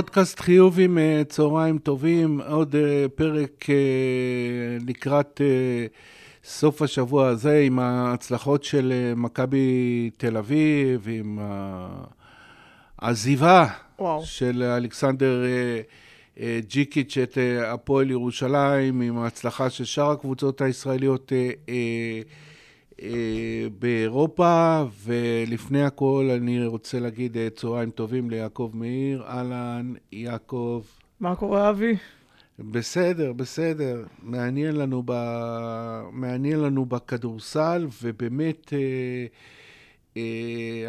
פודקאסט חיובים, צהריים טובים, עוד פרק לקראת סוף השבוע הזה עם ההצלחות של מכבי תל אביב, עם העזיבה וואו. של אלכסנדר ג'יקיץ' את הפועל ירושלים, עם ההצלחה של שאר הקבוצות הישראליות אה, באירופה, ולפני הכל אני רוצה להגיד אה, צהריים טובים ליעקב מאיר. אהלן, יעקב. מה קורה, אבי? בסדר, בסדר. מעניין לנו, ב... מעניין לנו בכדורסל, ובאמת... אה,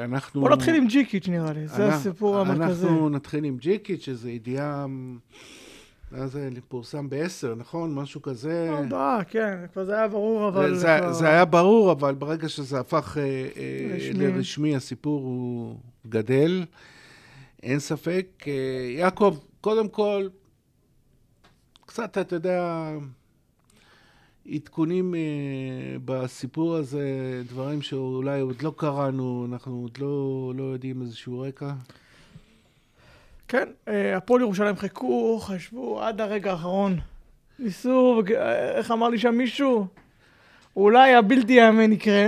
אנחנו... בוא נתחיל עם ג'יקיץ' נראה לי, זה הסיפור המרכזי. אנחנו נתחיל עם ג'יקיץ', שזו ידיעה אז זה פורסם בעשר, נכון? משהו כזה. הודעה, כן, כבר זה היה ברור, אבל... זה, כבר... זה היה ברור, אבל ברגע שזה הפך אה, אה רשמי. לרשמי, הסיפור הוא גדל, אין ספק. אה, יעקב, קודם כל, קצת, אתה יודע, עדכונים בסיפור הזה, דברים שאולי עוד לא קראנו, אנחנו עוד לא, לא יודעים איזשהו רקע. כן, אה, הפועל ירושלים חיכו, חשבו עד הרגע האחרון. ניסו, איך אמר לי שם מישהו? אולי הבלתי יאמן יקרה,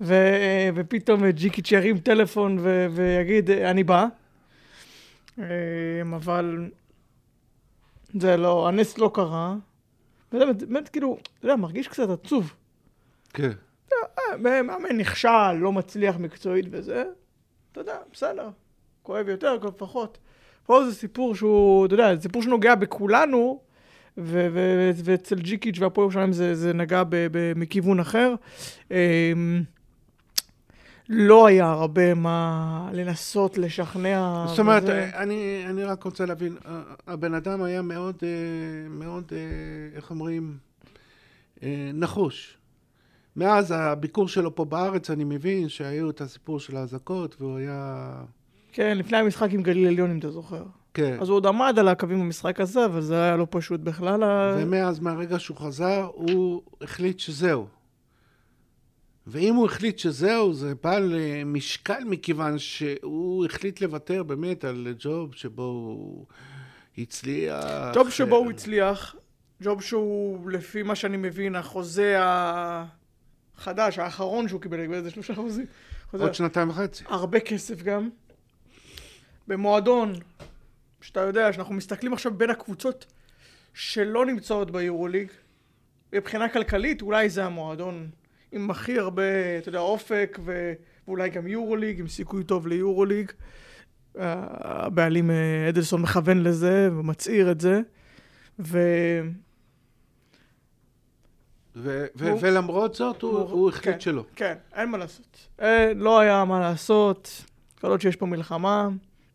ו, אה, ופתאום ג'יקיץ' ירים טלפון ו, ויגיד, אני בא. אה, אבל זה לא, הנס לא קרה. וזה באמת, כאילו, אתה יודע, מרגיש קצת עצוב. כן. מאמן נכשל, לא מצליח מקצועית וזה, אתה יודע, בסדר. כואב יותר, כואב פחות. פה זה סיפור שהוא, אתה יודע, זה סיפור שנוגע בכולנו, ואצל ג'יקיץ' והפועל ירושלים זה, זה נגע ב- ב- מכיוון אחר. אמ, לא היה הרבה מה לנסות לשכנע. זאת אומרת, וזה... אני, אני רק רוצה להבין, הבן אדם היה מאוד, אה, מאוד, אה, איך אומרים, אה, נחוש. מאז הביקור שלו פה בארץ, אני מבין שהיו את הסיפור של האזעקות, והוא היה... כן, לפני המשחק עם גליל עליון, אם אתה זוכר. כן. אז הוא עוד עמד על הקווים במשחק הזה, אבל זה היה לא פשוט בכלל. ומאז, מהרגע שהוא חזר, הוא החליט שזהו. ואם הוא החליט שזהו, זה בא למשקל, מכיוון שהוא החליט לוותר באמת על ג'וב שבו הוא הצליח. ג'וב שבו הוא הצליח, ג'וב שהוא, לפי מה שאני מבין, החוזה החדש, האחרון שהוא קיבל, איזה שלושה חוזים. עוד שנתיים וחצי. הרבה כסף גם. במועדון, שאתה יודע, שאנחנו מסתכלים עכשיו בין הקבוצות שלא נמצאות ביורוליג, מבחינה כלכלית אולי זה המועדון עם הכי הרבה, אתה יודע, אופק ו... ואולי גם יורוליג, עם סיכוי טוב ליורוליג. הבעלים אה, אדלסון מכוון לזה ומצהיר את זה. ו... ו- ו- ולמרות זאת הוא, הוא, הוא החליט כן, שלא. כן, אין מה לעשות. אה, לא היה מה לעשות, כל עוד שיש פה מלחמה,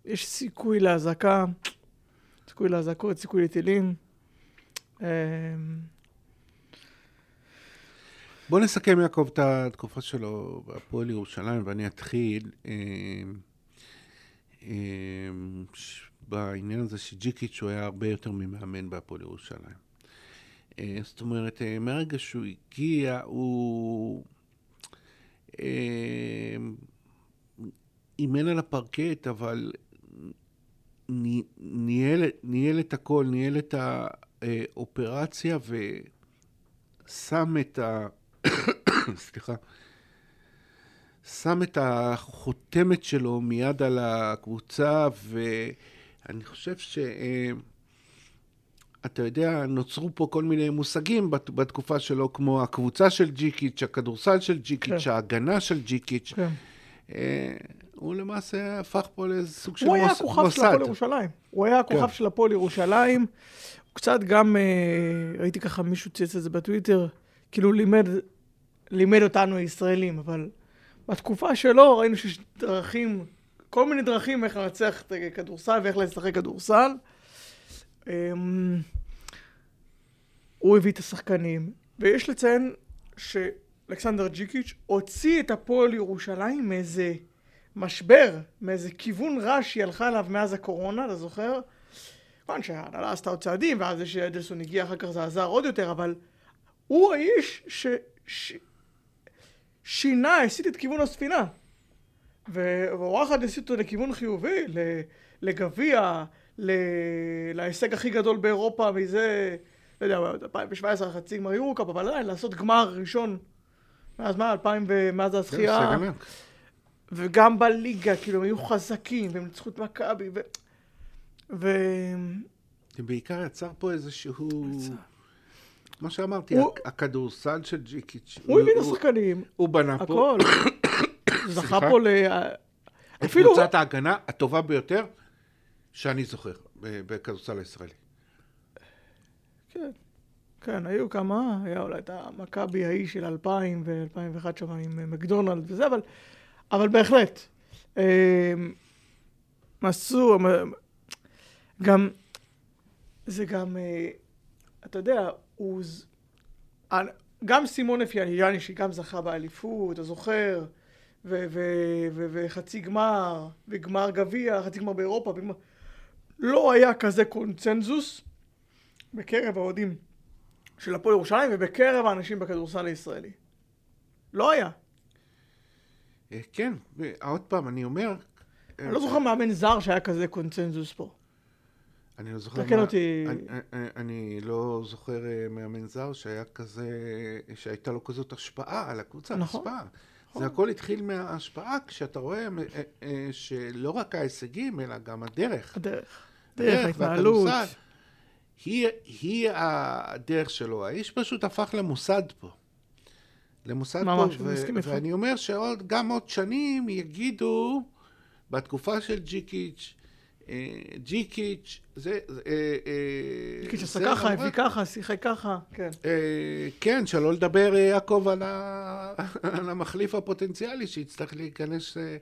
יש סיכוי לאזעקה, סיכוי לאזעקות, סיכוי לטילים. אמ, בוא נסכם, יעקב, את התקופה שלו בהפועל ירושלים, ואני אתחיל אמ, אמ, בעניין הזה שג'יקיץ' הוא היה הרבה יותר ממאמן בהפועל ירושלים. אה, זאת אומרת, אה, מהרגע שהוא הגיע, הוא אימן על הפרקט, אבל ניהל, ניהל את הכל, ניהל את האופרציה ושם את ה... סליחה. שם את החותמת שלו מיד על הקבוצה, ואני חושב ש... אתה יודע, נוצרו פה כל מיני מושגים בתקופה שלו, כמו הקבוצה של ג'יקיץ', הכדורסל של ג'יקיץ', כן. ההגנה של ג'יקיץ'. כן. הוא למעשה הפך פה לאיזה סוג של מוסד. הוא היה הכוכב של הפועל ירושלים. הוא היה הכוכב כן. של הפועל ירושלים. הוא קצת גם, אה, ראיתי ככה מישהו צייץ את זה בטוויטר, כאילו לימד, לימד אותנו הישראלים, אבל בתקופה שלו ראינו שיש דרכים, כל מיני דרכים איך לנצח את הכדורסל ואיך לשחק כדורסל. אמ, הוא הביא את השחקנים, ויש לציין שאלכסנדר ג'יקיץ' הוציא את הפועל ירושלים מאיזה... משבר, מאיזה כיוון רע שהיא הלכה אליו מאז הקורונה, אתה זוכר? כמובן שההנהלה עשתה עוד צעדים, ואז זה שאדלסון הגיע אחר כך זה עזר עוד יותר, אבל הוא האיש ש... ש... שינה, הסיט את כיוון הספינה. ואורחת הסיט אותו לכיוון חיובי, לגביע, ל... להישג הכי גדול באירופה מזה, לא יודע, 2017 חצי גמר יורוקאפ, אבל עדיין לעשות גמר ראשון, מאז מה, 2000 ומאז הזכייה. וגם בליגה, כאילו, הם היו חזקים, והם ניצחו את מכבי, ו... ו... זה בעיקר יצר פה איזשהו... מה שאמרתי, הוא- הכדורסל של ג'יקיץ'. הוא הביא את השחקנים, הוא בנה פה. הכל. זכה? פה ל... אפילו... קבוצת ההגנה הטובה ביותר שאני זוכר בכדורסל הישראלי. כן, כן, היו כמה, היה אולי את המכבי ההיא של 2000 ו-2001 שם עם אה, מקדונלד וזה, אבל, אבל בהחלט. אה, הם עשו, הם- גם, זה גם, אה, אתה יודע, הוא, אה, גם סימון אפיאני, שגם זכה באליפות, אתה זוכר, וחצי גמר, וגמר גביע, חצי גמר באירופה. לא היה כזה קונצנזוס בקרב האוהדים של הפועל ירושלים ובקרב האנשים בכדורסל הישראלי. לא היה. אה, כן, ועוד פעם, אני אומר... אני לא זוכר מאמן זר שהיה כזה קונצנזוס פה. אני לא זוכר תקן מה- אותי. אני, אני, אני לא זוכר אה, מאמן זר שהיה כזה, שהייתה לו כזאת השפעה על הקבוצה, נכון, השפעה. נכון. זה הכל התחיל מההשפעה, כשאתה רואה אה, אה, שלא רק ההישגים, אלא גם הדרך. הדרך. דרך ההתנהלות. היא, היא הדרך שלו. האיש פשוט הפך למוסד פה. למוסד ממש, פה, אני מסכים איתך. ואני אומר שגם עוד שנים יגידו, בתקופה של ג'יקיץ', אה, ג'יקיץ', זה... אה, אה, קיץ' עשה זה ככה, הביא ככה, שיחק ככה, כן. אה, כן, שלא לדבר, יעקב, על, ה... על המחליף הפוטנציאלי שיצטרך להיכנס אה,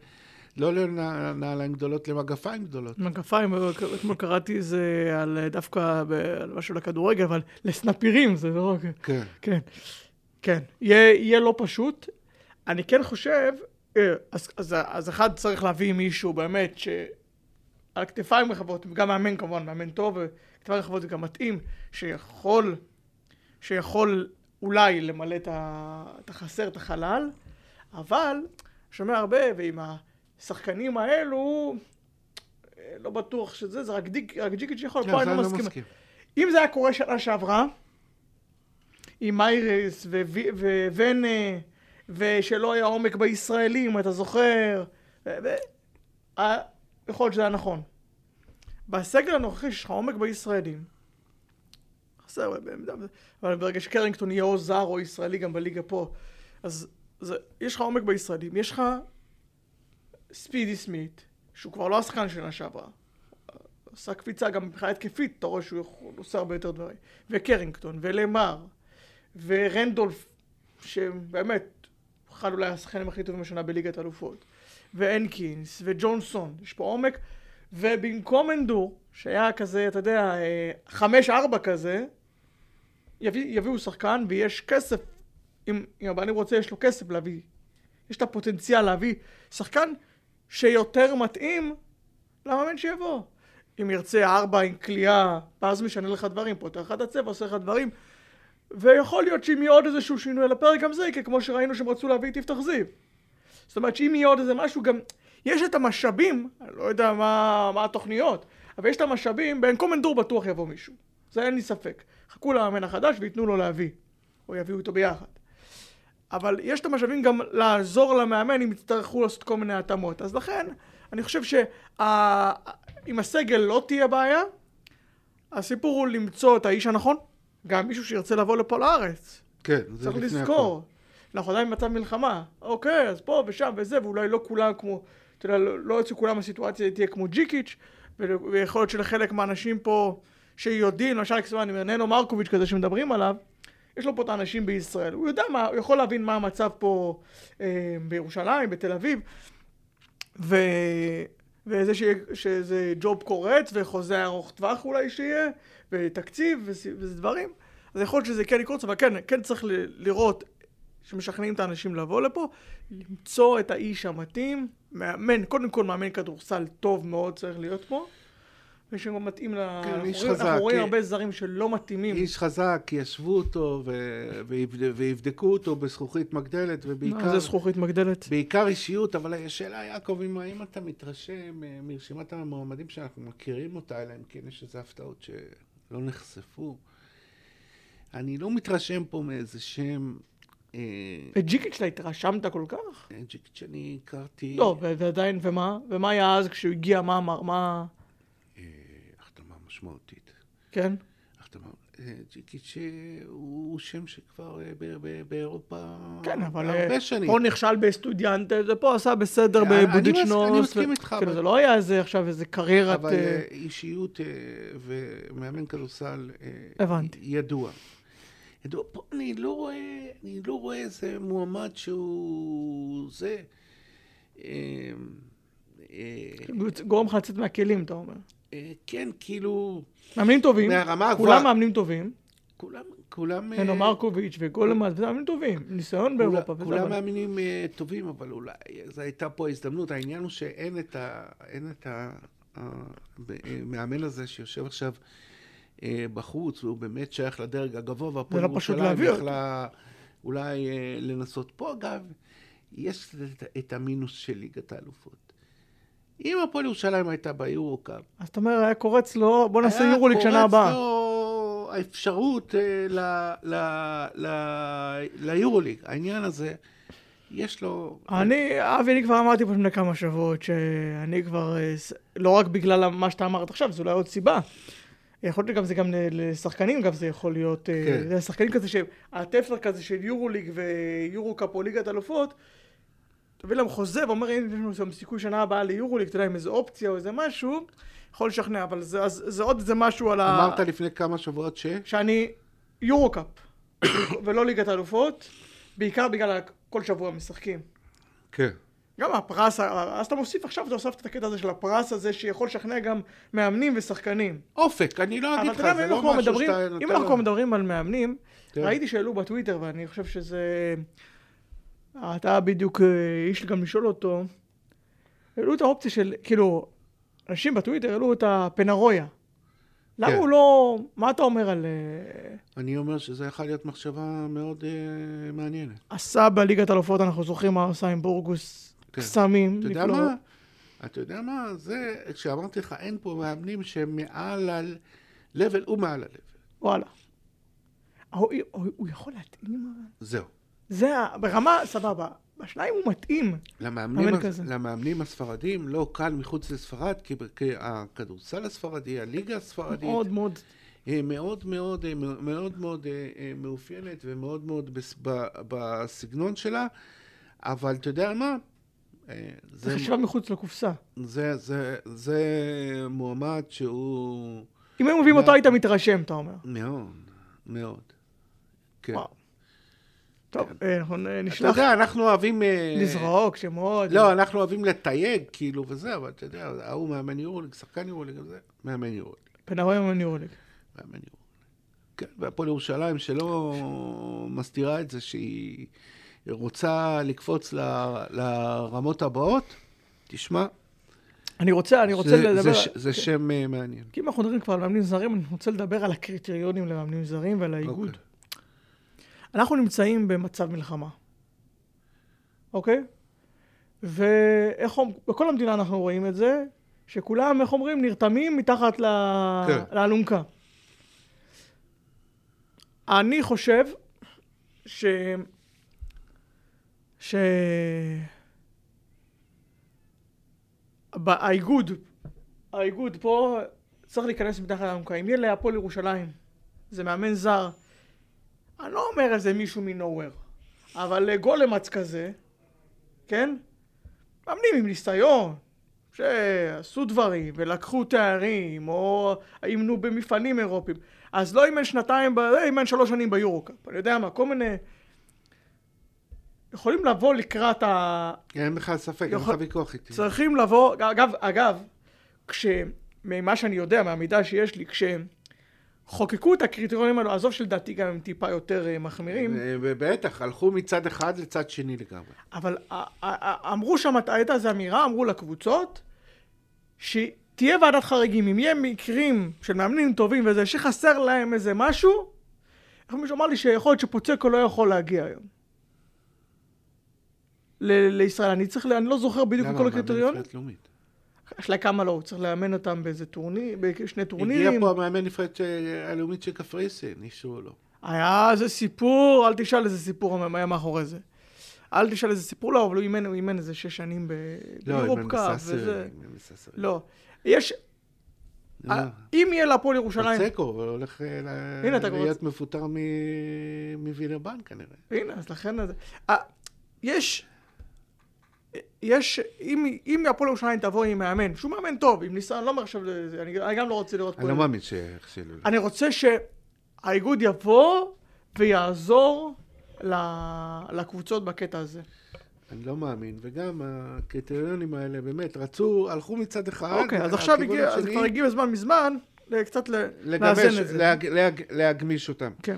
לא לנעליים גדולות, למגפיים גדולות. מגפיים, אתמול קראתי איזה על דווקא על משהו לכדורגל, אבל לסנפירים זה לא רק... כן. כן, כן. יהיה, יהיה לא פשוט. אני כן חושב, אה, אז, אז, אז אחד צריך להביא מישהו באמת ש... על כתפיים רחבות, גם מאמן כמובן, מאמן טוב, וכתפיים רחבות זה גם מתאים, שיכול, שיכול אולי למלא את, החסר, את החלל, אבל, שומע הרבה, ועם השחקנים האלו, אה, לא בטוח שזה, זה רק, דיק, רק ג'יקיץ' יכול, כן, פה אני לא לא מסכים. מסכים. אם זה היה קורה שנה שעברה, עם מיירס וונה, ושלא היה עומק בישראלים, אתה זוכר, יכול להיות שזה היה נכון. בסגל הנוכחי שיש לך עומק בישראלים, חסר, אבל ברגע שקרינגטון יהיה או זר או ישראלי גם בליגה פה, אז זה, יש לך עומק בישראלים, יש לך ספידי סמית, שהוא כבר לא השחקן של שנה שעברה. עשה קפיצה גם מבחינה התקפית, אתה רואה שהוא עושה הרבה יותר דברים. וקרינגטון, ולמר, ורנדולף, שבאמת, אחד אולי השחקנים הכי טובים השנה בליגת אלופות, והנקינס, וג'ונסון, יש פה עומק, ובמקום אנדור, שהיה כזה, אתה יודע, אה, חמש ארבע כזה, יביא, יביאו שחקן ויש כסף, אם, אם הבעלים רוצה, יש לו כסף להביא, יש את הפוטנציאל להביא שחקן שיותר מתאים למאמן שיבוא. אם ירצה ארבע עם כליאה, ואז משנה לך דברים, פותח לך את הצבע, עושה לך דברים. ויכול להיות שאם יהיה עוד איזשהו שינוי על הפרק, גם זה יקרה, כמו שראינו שהם רצו להביא את יפתח זיו. זאת אומרת שאם יהיה עוד איזה משהו, גם יש את המשאבים, אני לא יודע מה, מה התוכניות, אבל יש את המשאבים, במקום אנדור בטוח יבוא מישהו. זה אין לי ספק. חכו למאמן החדש וייתנו לו להביא, או יביאו איתו ביחד. אבל יש את המשאבים גם לעזור למאמן אם יצטרכו לעשות כל מיני התאמות. אז לכן, אני חושב שאם הסגל לא תהיה בעיה, הסיפור הוא למצוא את האיש הנכון, גם מישהו שירצה לבוא לפה לארץ. כן, זה צריך לפני לזכור. אנחנו עדיין במצב מלחמה. אוקיי, אז פה ושם וזה, ואולי לא כולם כמו, אתה יודע, לא לא אצל כולם הסיטואציה תהיה כמו ג'יקיץ', ויכול להיות שלחלק מהאנשים פה שיודעים, למשל, אני אומר, ננו מרקוביץ' כזה שמדברים עליו, יש לו פה את האנשים בישראל. הוא יודע מה, הוא יכול להבין מה המצב פה אה, בירושלים, בתל אביב, ו... וזה שיהיה, שזה ג'וב קורץ וחוזה ארוך טווח אולי שיהיה, ותקציב וס- וזה דברים. אז יכול להיות שזה כן יקרוץ, אבל כן, כן צריך ל- לראות שמשכנעים את האנשים לבוא לפה, למצוא את האיש המתאים, מאמן, קודם כל מאמן כדורסל טוב מאוד צריך להיות פה, ושהוא מתאים ל... כן, איש חזק, אנחנו רואים. הרבה זרים שלא מתאימים. איש חזק, ישבו אותו ויבדקו אותו בזכוכית מגדלת, מה ובעיקר זה זכוכית מגדלת? בעיקר אישיות, אבל השאלה, יעקב, אם האם אתה מתרשם אה, מרשימת המועמדים שאנחנו מכירים אותה, אלא אם כן יש איזה הפתעות שלא נחשפו. אני לא מתרשם פה מאיזה שם... אה, וג'יקיץ', אתה התרשמת כל כך? ג'יק שאני הכרתי... לא, ועדיין, ומה? ומה היה אז כשהוא הגיע? מה אמר? מה... אה, משמעותית. כן? אה, ג'יקיץ' אה, הוא שם שכבר אה, ב- ב- באירופה כן, אבל הרבה אה, שנים. פה נכשל בסטודיאנטה, ופה עשה בסדר בבודיצ'נוס. אני מסכים איתך, כאילו, זה לא היה איזה עכשיו איזה קריירת... אבל אה, אה, אישיות אה, ומאמן כדורסל אה. ידוע. ידוע, פה אני לא רואה, אני לא רואה איזה מועמד שהוא זה. אה, אה, גורם לך לצאת מהכלים, אתה אומר. אה, כן, כאילו, מאמנים טובים. מהרמה הגבוהה. כולם מאמנים טובים. כולם, כולם... אה, הנו מרקוביץ' וגולמאס, זה מאמנים טובים. ניסיון באירופה. כולם מאמינים אה, טובים, אבל אולי זו הייתה פה ההזדמנות. העניין הוא שאין את ה... אין את ה... המאמן הזה שיושב עכשיו אה, בחוץ, והוא באמת שייך לדרג הגבוה, והפועל לא פשוט ירושלים להביא אותו. יכלה אולי אה, לנסות פה. אגב, יש את המינוס של ליגת האלופות. אם הפועל ירושלים הייתה ביורו-קאפ, אז אתה אומר, היה קורץ לו, בוא נעשה היה יורוליג שנה הבאה. קורץ לו האפשרות אה, ליורוליג. העניין הזה, יש לו... אני, אבי, אני כבר אמרתי פה לפני כמה שבועות שאני כבר, אה, לא רק בגלל מה שאתה אמרת עכשיו, זו אולי עוד סיבה. יכול להיות גם זה גם לשחקנים, גם זה יכול להיות, אה, כן. זה שחקנים כזה שהתפר כזה של יורוליג ויורו קאפ או ליגת אלופות, תביא להם חוזה ואומר, הנה, יש לנו שם סיכוי שנה הבאה ליורוליג, אתה יודע, עם איזה אופציה או איזה משהו, יכול לשכנע, אבל זה, אז, זה עוד איזה משהו על ה... אמרת לפני כמה שבועות ש... שאני יורו קאפ, ולא ליגת אלופות, בעיקר בגלל כל שבוע משחקים. כן. גם הפרס, אז אתה מוסיף עכשיו, אתה הוספת את הקטע הזה של הפרס הזה, שיכול לשכנע גם מאמנים ושחקנים. אופק, אני לא אגיד לך, זה אם לא משהו מדברים, שאתה נותן אם אנחנו לו- מדברים על מאמנים, כן. ראיתי שהעלו בטוויטר, ואני חושב שזה... אתה בדיוק אה, איש גם לשאול אותו, העלו את האופציה של, כאילו, אנשים בטוויטר העלו את הפנרויה. למה כן. הוא לא... מה אתה אומר על... אה, אני אומר שזה יכול להיות מחשבה מאוד אה, מעניינת. עשה בליגת אלופות, אנחנו זוכרים מה עשה עם בורגוס כן. קסמים. אתה יודע. מה? אתה יודע מה? זה, כשאמרתי לך, אין פה מאמנים שהם מעל ה-level, הוא מעל ה-level. וואלה. הוא, הוא, הוא יכול להתאים. זהו. זה ברמה, סבבה. בשניים הוא מתאים. למאמנים. למאמנים הספרדים לא קל מחוץ לספרד, כי, כי הכדורסל הספרדי, הליגה הספרדית, מאוד מאוד. אה, מאוד מאוד אה, מאוד מאוד אה, מאופיינת ומאוד מאוד בס- ב- בסגנון שלה, אבל אתה יודע מה? זה חשיבה מחוץ לקופסה. זה, זה, זה מועמד שהוא אם היו מביאים אותו היית מתרשם, אתה אומר. מאוד, מאוד. כן. וואו. טוב, אה, אנחנו נ- אתה נשלח יודע, אנחנו אוהבים... אה, לזרוק שמות. לא, אנחנו אוהבים לתייג, כאילו, וזה, אבל אתה יודע, ההוא מאמן יורוליג, שחקן יורוליג, וזה, מאמן יורוליג. פנרויה מניורוליג. מאמן יורוליג. כן, והפועל ירושלים שלא מסתירה את זה שהיא רוצה לקפוץ ל- לרמות הבאות, תשמע, אני רוצה, אני רוצה זה, לדבר... זה, ש- זה שם אה, מעניין. כי אם אנחנו מדברים כבר על מאמנים זרים, אני רוצה לדבר על הקריטריונים למאמנים זרים ועל האיגוד. אוקיי. אנחנו נמצאים במצב מלחמה, אוקיי? ואיך אומרים, בכל המדינה אנחנו רואים את זה, שכולם, איך אומרים, נרתמים מתחת ל... כן. לאלונקה. אני חושב ש... ש... האיגוד, האיגוד פה צריך להיכנס מתחת לאלונקה. אם יהיה להפועל ירושלים, זה מאמן זר, אני לא אומר איזה מישהו מנוהוור, אבל גולמץ כזה, כן? מאמנים עם ניסיון, שעשו דברים ולקחו תארים, או אימנו במפעלים אירופיים. אז לא אימן שנתיים, אה, אימן שלוש שנים ביורו-קאפ. אני יודע מה, כל מיני... יכולים לבוא לקראת ה... אין בכלל ספק, אין לך יכול- ויכוח איתי. צריכים לבוא, אגב, אגב, כש... ממה שאני יודע, מהמידע שיש לי, כשחוקקו את הקריטריונים האלו, עזוב שלדעתי גם הם טיפה יותר אה, מחמירים, ובטח, הלכו מצד אחד לצד שני לגמרי. אבל ה- ה- ה- אמרו שם, הייתה איזו אמירה, אמרו לקבוצות, שתהיה תהיה ועדת חריגים, אם יהיה מקרים של מאמנים טובים וזה, שחסר להם איזה משהו, איך מישהו אמר לי שיכול להיות שפוצקו לא יכול להגיע היום. לישראל, אני צריך, אני לא זוכר בדיוק את כל הקריטריונים. השאלה כמה לא, הוא צריך לאמן אותם באיזה טורניר, בשני טורנירים. הגיע פה המאמן נבחרת הלאומית של קפריסין, אישרו לו. היה איזה סיפור, אל תשאל איזה סיפור היה מאחורי זה. אל תשאל איזה סיפור, לא, אבל הוא אימן, הוא אימן איזה שש שנים ב Europe Cup וזה. לא, יש... אם יהיה להפועל ירושלים... פוצקו הולך להיות מפוטר מווינרבן כנראה. הנה, אז לכן... יש... יש, אם, אם הפועל ירושלים תבוא עם מאמן, שהוא מאמן טוב, עם ניסיון, לא אומר עכשיו, אני, אני גם לא רוצה לראות... אני לא מאמין שיכשלו. אני רוצה שהאיגוד יבוא ויעזור לקבוצות בקטע הזה. אני לא מאמין, וגם הקריטריונים האלה, באמת, רצו, הלכו מצד אחד. אוקיי, אז עכשיו הגיע, אז כבר הגיע הזמן מזמן, קצת לאזן את זה. להג, להג, להגמיש אותם. כן.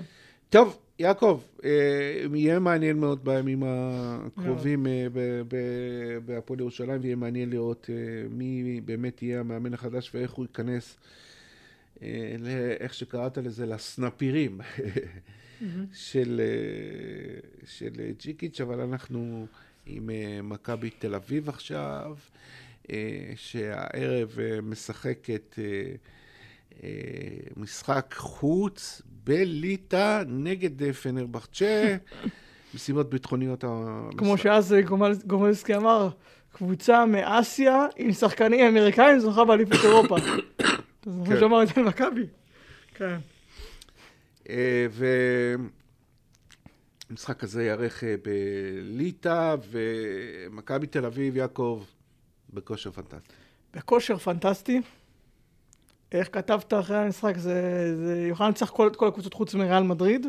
טוב, יעקב, אה, יהיה מעניין מאוד בימים הקרובים אה, בהפועל ירושלים, ויהיה מעניין לראות אה, מי באמת יהיה המאמן החדש ואיך הוא ייכנס, איך שקראת לזה, לסנפירים. של, של ג'יקיץ', אבל אנחנו עם מכבי תל אביב עכשיו, שהערב משחקת משחק חוץ בליטא נגד פנרבחצ'ה, מסיבות ביטחוניות. כמו שאז גומלסקי אמר, קבוצה מאסיה עם שחקנים אמריקאים זוכה באליפות אירופה. אתה זוכר שאמר את זה על מכבי? כן. אה, והמשחק הזה יארך אה, בליטא, ומכבי תל אביב, יעקב, בכושר פנטסטי. בכושר פנטסטי. איך כתבת אחרי המשחק, זה, זה יוכל לנצח כל, כל הקבוצות חוץ מריאל מדריד.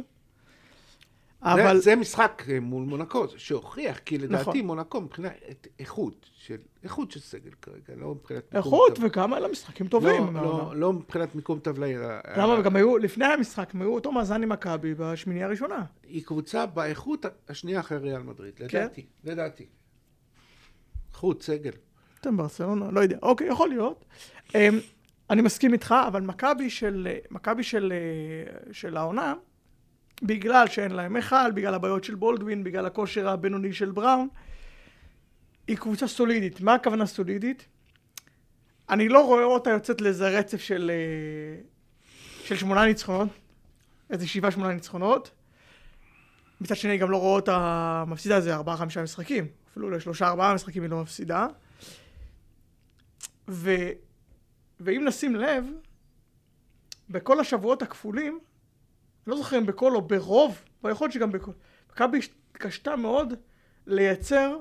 אבל... זה, זה משחק אה, מול מונקו, שהוכיח, כי לדעתי נכון. מונקו מבחינת איכות של, איכות של סגל כרגע, לא מבחינת מיקום איכות, טב... וכמה אלה משחקים טובים. לא, לא, לא מבחינת מיקום טבלאי. למה? וגם היו, לפני המשחק, הם היו אותו מאזן עם מכבי בשמינייה הראשונה. היא קבוצה באיכות השנייה אחרי ריאל מדריד, כן? לדעתי, כן? לדעתי. איכות, סגל. אתם ברסלונה, לא יודע. אוקיי, יכול להיות. אני מסכים איתך, אבל מכבי של, מכבי של, של העונה, בגלל שאין להם היכל, בגלל הבעיות של בולדווין, בגלל הכושר הבינוני של בראון, היא קבוצה סולידית. מה הכוונה סולידית? אני לא רואה אותה יוצאת לאיזה רצף של, של שמונה ניצחונות, איזה שבעה שמונה ניצחונות. מצד שני, גם לא רואה אותה מפסידה איזה ארבעה חמישה משחקים. אפילו לשלושה ארבעה משחקים היא לא מפסידה. ו... ואם נשים לב, בכל השבועות הכפולים, לא זוכר אם בכל או ברוב, אבל יכול להיות שגם בכל, מכבי התקשתה מאוד לייצר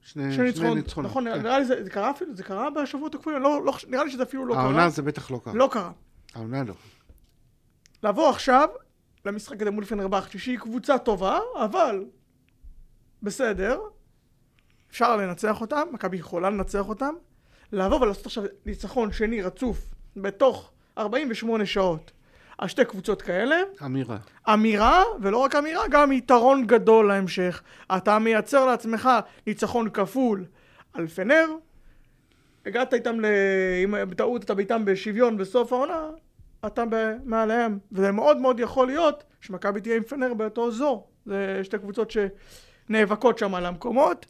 שני, שני ניצחונות. נכון, כן. נראה לי זה, זה קרה אפילו, זה קרה בשבועות הכפולים, לא, לא, נראה לי שזה אפילו לא קרה. העונה זה בטח לא קרה. לא קרה. העונה לא. לעבור עכשיו למשחק הזה מול פנרבכצ'ה, שהיא קבוצה טובה, אבל בסדר, אפשר לנצח אותם, מכבי יכולה לנצח אותם, לבוא ולעשות עכשיו ניצחון שני רצוף בתוך 48 שעות על שתי קבוצות כאלה. אמירה. אמירה, ולא רק אמירה, גם יתרון גדול להמשך. אתה מייצר לעצמך ניצחון כפול על פנר, הגעת איתם, ל... אם בטעות אתה איתם בשוויון בסוף העונה, אתה מעליהם. וזה מאוד מאוד יכול להיות שמכבי תהיה עם פנר באותו אזור. זה שתי קבוצות שנאבקות שם על המקומות.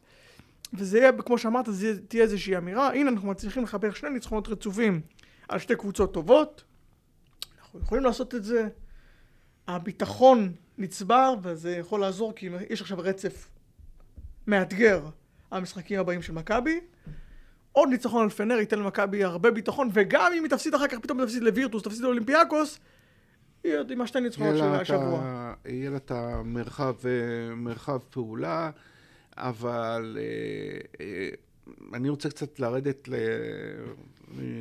וזה יהיה, כמו שאמרת, זה תהיה איזושהי אמירה, הנה אנחנו מצליחים לחבר שני ניצחונות רצופים על שתי קבוצות טובות, אנחנו יכולים לעשות את זה, הביטחון נצבר, וזה יכול לעזור, כי יש עכשיו רצף מאתגר המשחקים הבאים של מכבי. עוד ניצחון על פנר ייתן למכבי הרבה ביטחון, וגם אם היא תפסיד אחר כך, פתאום תפסיד לווירטוס, תפסיד לאולימפיאקוס, היא עוד עם השתי ניצחונות של השבוע. יהיה לה את המרחב אה, פעולה. אבל אה, אה, אני רוצה קצת לרדת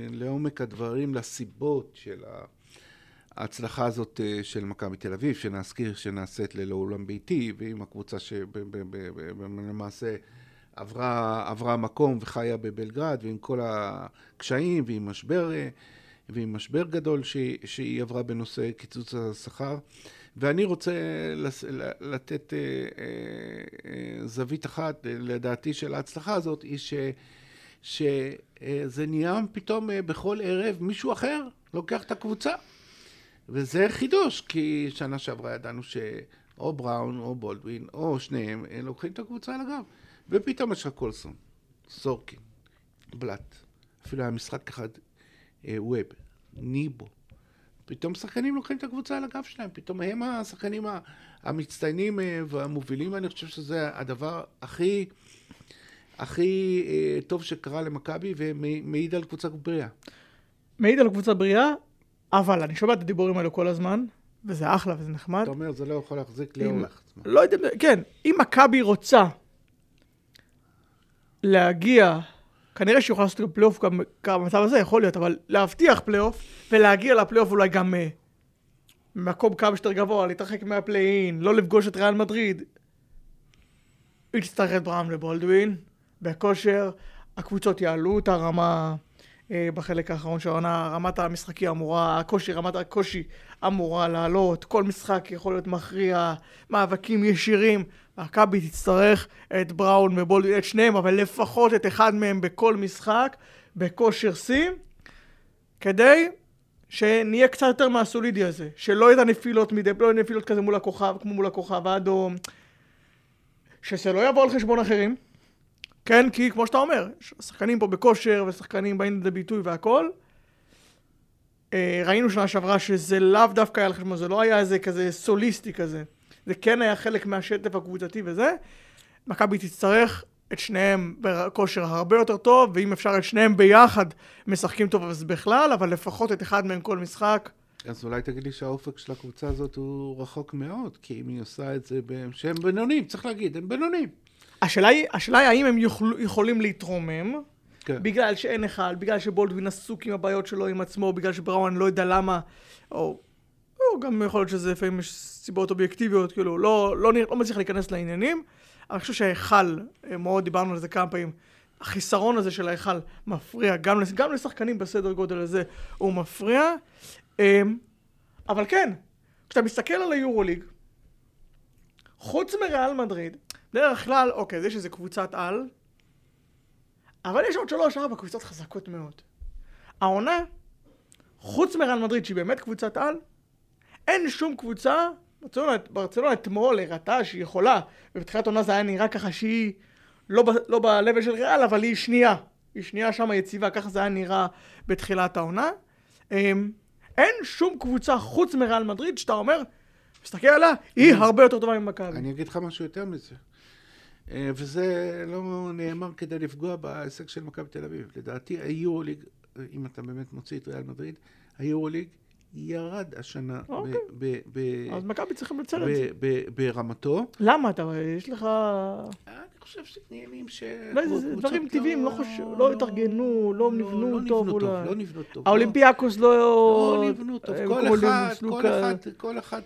לעומק הדברים, לסיבות של ההצלחה הזאת אה, של מכבי תל אביב, שנזכיר שנעשית ללא אולם ביתי, ועם הקבוצה שלמעשה עברה, עברה מקום וחיה בבלגרד, ועם כל הקשיים, ועם משבר, ועם משבר גדול שהיא עברה בנושא קיצוץ השכר. ואני רוצה לתת אה, אה, אה, זווית אחת, לדעתי, של ההצלחה הזאת, היא שזה נהיה פתאום בכל ערב מישהו אחר לוקח את הקבוצה. וזה חידוש, כי שנה שעברה ידענו שאו בראון או בולדווין או שניהם לוקחים את הקבוצה על הגב. ופתאום יש לך קולסון, סורקין, בלאט, אפילו היה משחק אחד, ווב, ניבו. פתאום שחקנים לוקחים את הקבוצה על הגב שלהם, פתאום הם השחקנים המצטיינים והמובילים, ואני חושב שזה הדבר הכי, הכי טוב שקרה למכבי, ומעיד על קבוצה בריאה. מעיד על קבוצה בריאה, אבל אני שומע את הדיבורים האלו כל הזמן, וזה אחלה וזה נחמד. אתה אומר, זה לא יכול להחזיק לאורך זמן. לא יודע, כן, אם מכבי רוצה להגיע, כנראה יכולה לעשות פלייאוף גם במצב הזה, יכול להיות, אבל להבטיח פלייאוף, ולהגיע לפלייאוף אולי גם אה, מקום כמה שיותר גבוה, להתרחק מה play-in, לא לפגוש את ריאל מדריד. היא תצטרך את בראון ובולדווין, בכושר, הקבוצות יעלו את הרמה אה, בחלק האחרון של העונה, רמת המשחקי אמורה, הקושי, רמת הקושי אמורה לעלות, כל משחק יכול להיות מכריע, מאבקים ישירים. מכבי תצטרך את בראון ובולדווין, את שניהם, אבל לפחות את אחד מהם בכל משחק, בכושר שיא, כדי שנהיה קצת יותר מהסולידי הזה, שלא יהיה נפילות מדי, לא יהיה נפילות כזה מול הכוכב, כמו מול הכוכב האדום, שזה לא יבוא על חשבון אחרים. כן, כי כמו שאתה אומר, שחקנים פה בכושר ושחקנים באים לידי ביטוי והכל. אה, ראינו שנה שעברה שזה לאו דווקא היה על חשבון, זה לא היה איזה כזה סוליסטי כזה. זה כן היה חלק מהשטף הקבוצתי וזה. מכבי תצטרך את שניהם בכושר הרבה יותר טוב, ואם אפשר את שניהם ביחד משחקים טוב אז בכלל, אבל לפחות את אחד מהם כל משחק. אז אולי תגיד לי שהאופק של הקבוצה הזאת הוא רחוק מאוד, כי אם היא עושה את זה שהם בינונים, צריך להגיד, הם בינונים. השאלה היא, השאלה היא האם הם יוכל, יכולים להתרומם, כן. בגלל שאין אחד, בגלל שבולדווין עסוק עם הבעיות שלו עם עצמו, בגלל שבראון לא יודע למה, או, או גם יכול להיות שזה לפעמים יש סיבות אובייקטיביות, כאילו, לא, לא, לא, לא מצליח להיכנס לעניינים. אני חושב שההיכל, אה, מאוד דיברנו על זה כמה פעמים, החיסרון הזה של ההיכל מפריע, גם, גם לשחקנים בסדר גודל הזה הוא מפריע. אמ, אבל כן, כשאתה מסתכל על היורוליג, חוץ מריאל מדריד, בדרך כלל, אוקיי, יש איזה קבוצת על, אבל יש עוד שלוש, ארבע קבוצות חזקות מאוד. העונה, חוץ מרן מדריד, שהיא באמת קבוצת על, אין שום קבוצה, ברצלונה, ברצלונה אתמול הראתה שהיא יכולה, ובתחילת עונה זה היה נראה ככה שהיא לא, ב, לא ב של ריאל, אבל היא שנייה. היא שנייה שם יציבה, ככה זה היה נראה בתחילת העונה. אמ, אין שום קבוצה חוץ מריאל מדריד שאתה אומר, מסתכל עליה, היא הרבה יותר טובה ממכבי. אני אגיד לך משהו יותר מזה. אה, וזה לא נאמר כדי לפגוע בהישג של מכבי תל אביב. לדעתי היורוליג, אם אתה באמת מוציא את ריאל מדריד, היורוליג ירד השנה. אוקיי. ב, ב, אז מכבי צריכים לציין את זה. ברמתו. למה? אתה, יש לך... חושב שעניינים ש... לא, זה דברים טבעיים, לא חושב, לא התארגנו, לא נבנו טוב אולי. לא נבנו טוב. האולימפיאקוס לא... לא נבנו טוב. כל אחד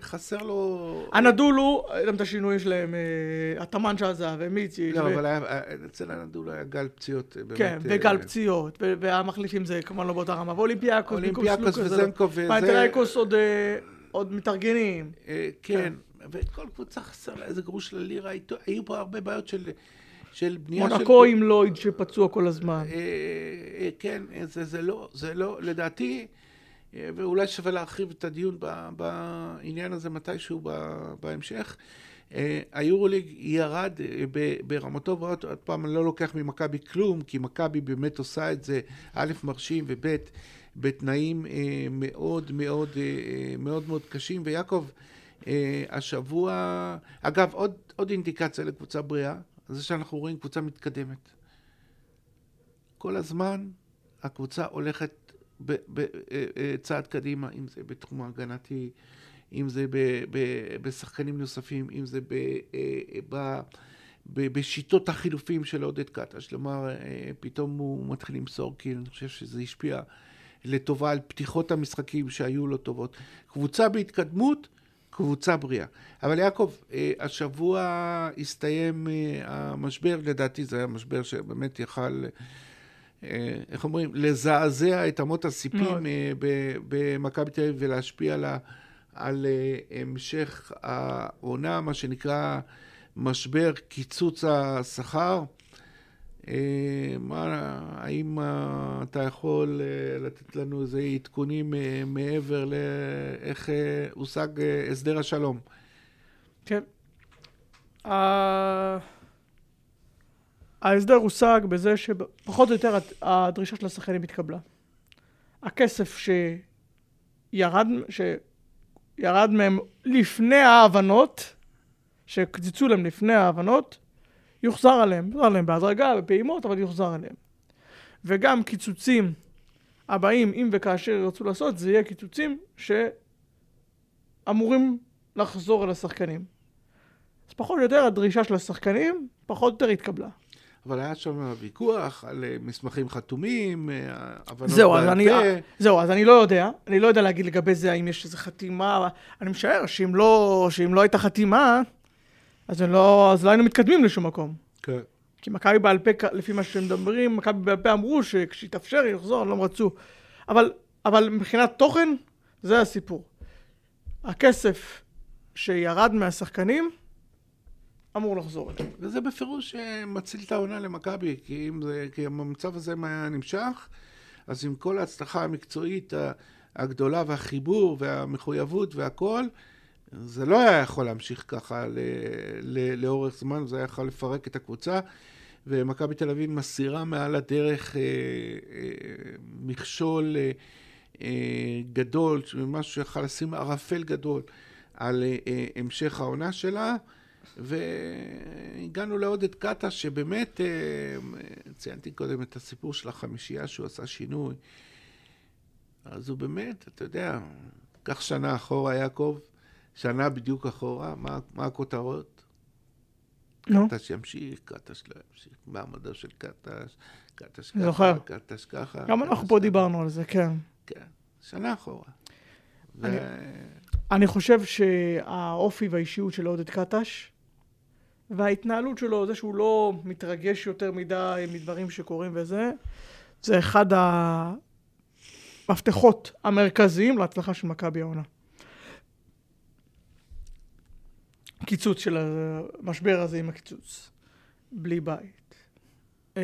חסר לו... אנאדולו, גם את השינוי שלהם, המאמן שעזב, ומיציץ'. לא, אבל אצל אנאדולו היה גל פציעות. כן, וגל פציעות, והמחליפים זה כמובן לא באותה רמה. ואולימפיאקוס, אולימפיאקוס וזנקוב וזה... פנאתינייקוס עוד מתארגנים. כן. וכל קבוצה חסר לה איזה גרוש ללירה, היו פה הרבה בעיות של... של בנייה של... מונקו עם לויד שפצוע כל הזמן. אה, אה, כן, זה, זה לא, זה לא, לדעתי, אה, ואולי שווה להרחיב את הדיון בעניין הזה מתישהו בהמשך. היורוליג ירד ברמתו, ועוד פעם אני לא לוקח ממכבי כלום, כי מכבי באמת עושה את זה, א', מרשים, וב', בתנאים מאוד מאוד מאוד מאוד קשים. ויעקב, אה, השבוע, אגב, עוד, עוד אינדיקציה לקבוצה בריאה, זה שאנחנו רואים קבוצה מתקדמת. כל הזמן הקבוצה הולכת בצעד אה, אה, קדימה, אם זה בתחום ההגנתי, אם זה ב, ב, בשחקנים נוספים, אם זה ב, ב, ב, בשיטות החילופים של עודד קטש. כלומר, פתאום הוא מתחיל למסור, כי אני חושב שזה השפיע לטובה על פתיחות המשחקים שהיו לא טובות. קבוצה בהתקדמות, קבוצה בריאה. אבל יעקב, אה, השבוע הסתיים אה, המשבר, לדעתי זה היה משבר שבאמת יכל, אה, איך אומרים, לזעזע את אמות הסיפים במכבי תל אביב ולהשפיע על, על המשך העונה, מה שנקרא משבר קיצוץ השכר. אה, מה, האם אה, אתה יכול אה, לתת לנו איזה עדכונים מעבר לאיך הושג הסדר השלום? כן. ההסדר הושג בזה שפחות או יותר הדרישה של השחקנים התקבלה. הכסף שירד, שירד מהם לפני ההבנות, שקציצו להם לפני ההבנות, יוחזר עליהם, יוחזר עליהם בהדרגה, בפעימות, אבל יוחזר עליהם. וגם קיצוצים הבאים, אם וכאשר ירצו לעשות, זה יהיה קיצוצים שאמורים לחזור על השחקנים. אז פחות או יותר הדרישה של השחקנים, פחות או יותר התקבלה. אבל היה שם ויכוח על אה, מסמכים חתומים, אה, הבנות זהו, בעל אני, פה. זהו, אז אני לא יודע. אני לא יודע להגיד לגבי זה האם יש איזו חתימה. אני משער שאם לא, שאם לא הייתה חתימה, אז לא, אז לא היינו מתקדמים לשום מקום. כן. כי מכבי בעל פה, לפי מה שהם מדברים, מכבי בעל פה אמרו שכשיתאפשר יחזור, לא רצו. אבל, אבל מבחינת תוכן, זה הסיפור. הכסף שירד מהשחקנים, אמור לחזור אליהם. וזה בפירוש אה, מציל את העונה למכבי, כי אם זה, כי אם המצב הזה היה נמשך, אז עם כל ההצלחה המקצועית הגדולה והחיבור והמחויבות והכל, זה לא היה יכול להמשיך ככה ל, ל, לאורך זמן, זה היה יכול לפרק את הקבוצה, ומכבי תל אביב מסירה מעל הדרך אה, אה, מכשול אה, אה, גדול, משהו שיכול לשים ערפל גדול על אה, אה, המשך העונה שלה. והגענו לעודד קאטה, שבאמת, אה, ציינתי קודם את הסיפור של החמישייה שהוא עשה שינוי. אז הוא באמת, אתה יודע, קח שנה אחורה, יעקב, בדיוק אחורה, מה, מה הכותרות? נו. קטש ימשיך, קטש לא ימשיך, מעמדו של קטש, קטש ככה, זוכר. קטש ככה. גם אנחנו פה דיברנו על זה, כן. כן, שנה אחורה. אני, ו... אני חושב שהאופי והאישיות של עודד קטש, וההתנהלות שלו, זה שהוא לא מתרגש יותר מדי מדברים שקורים וזה, זה אחד המפתחות המרכזיים להצלחה של מכבי העונה. קיצוץ של המשבר הזה עם הקיצוץ. בלי בית. אמ,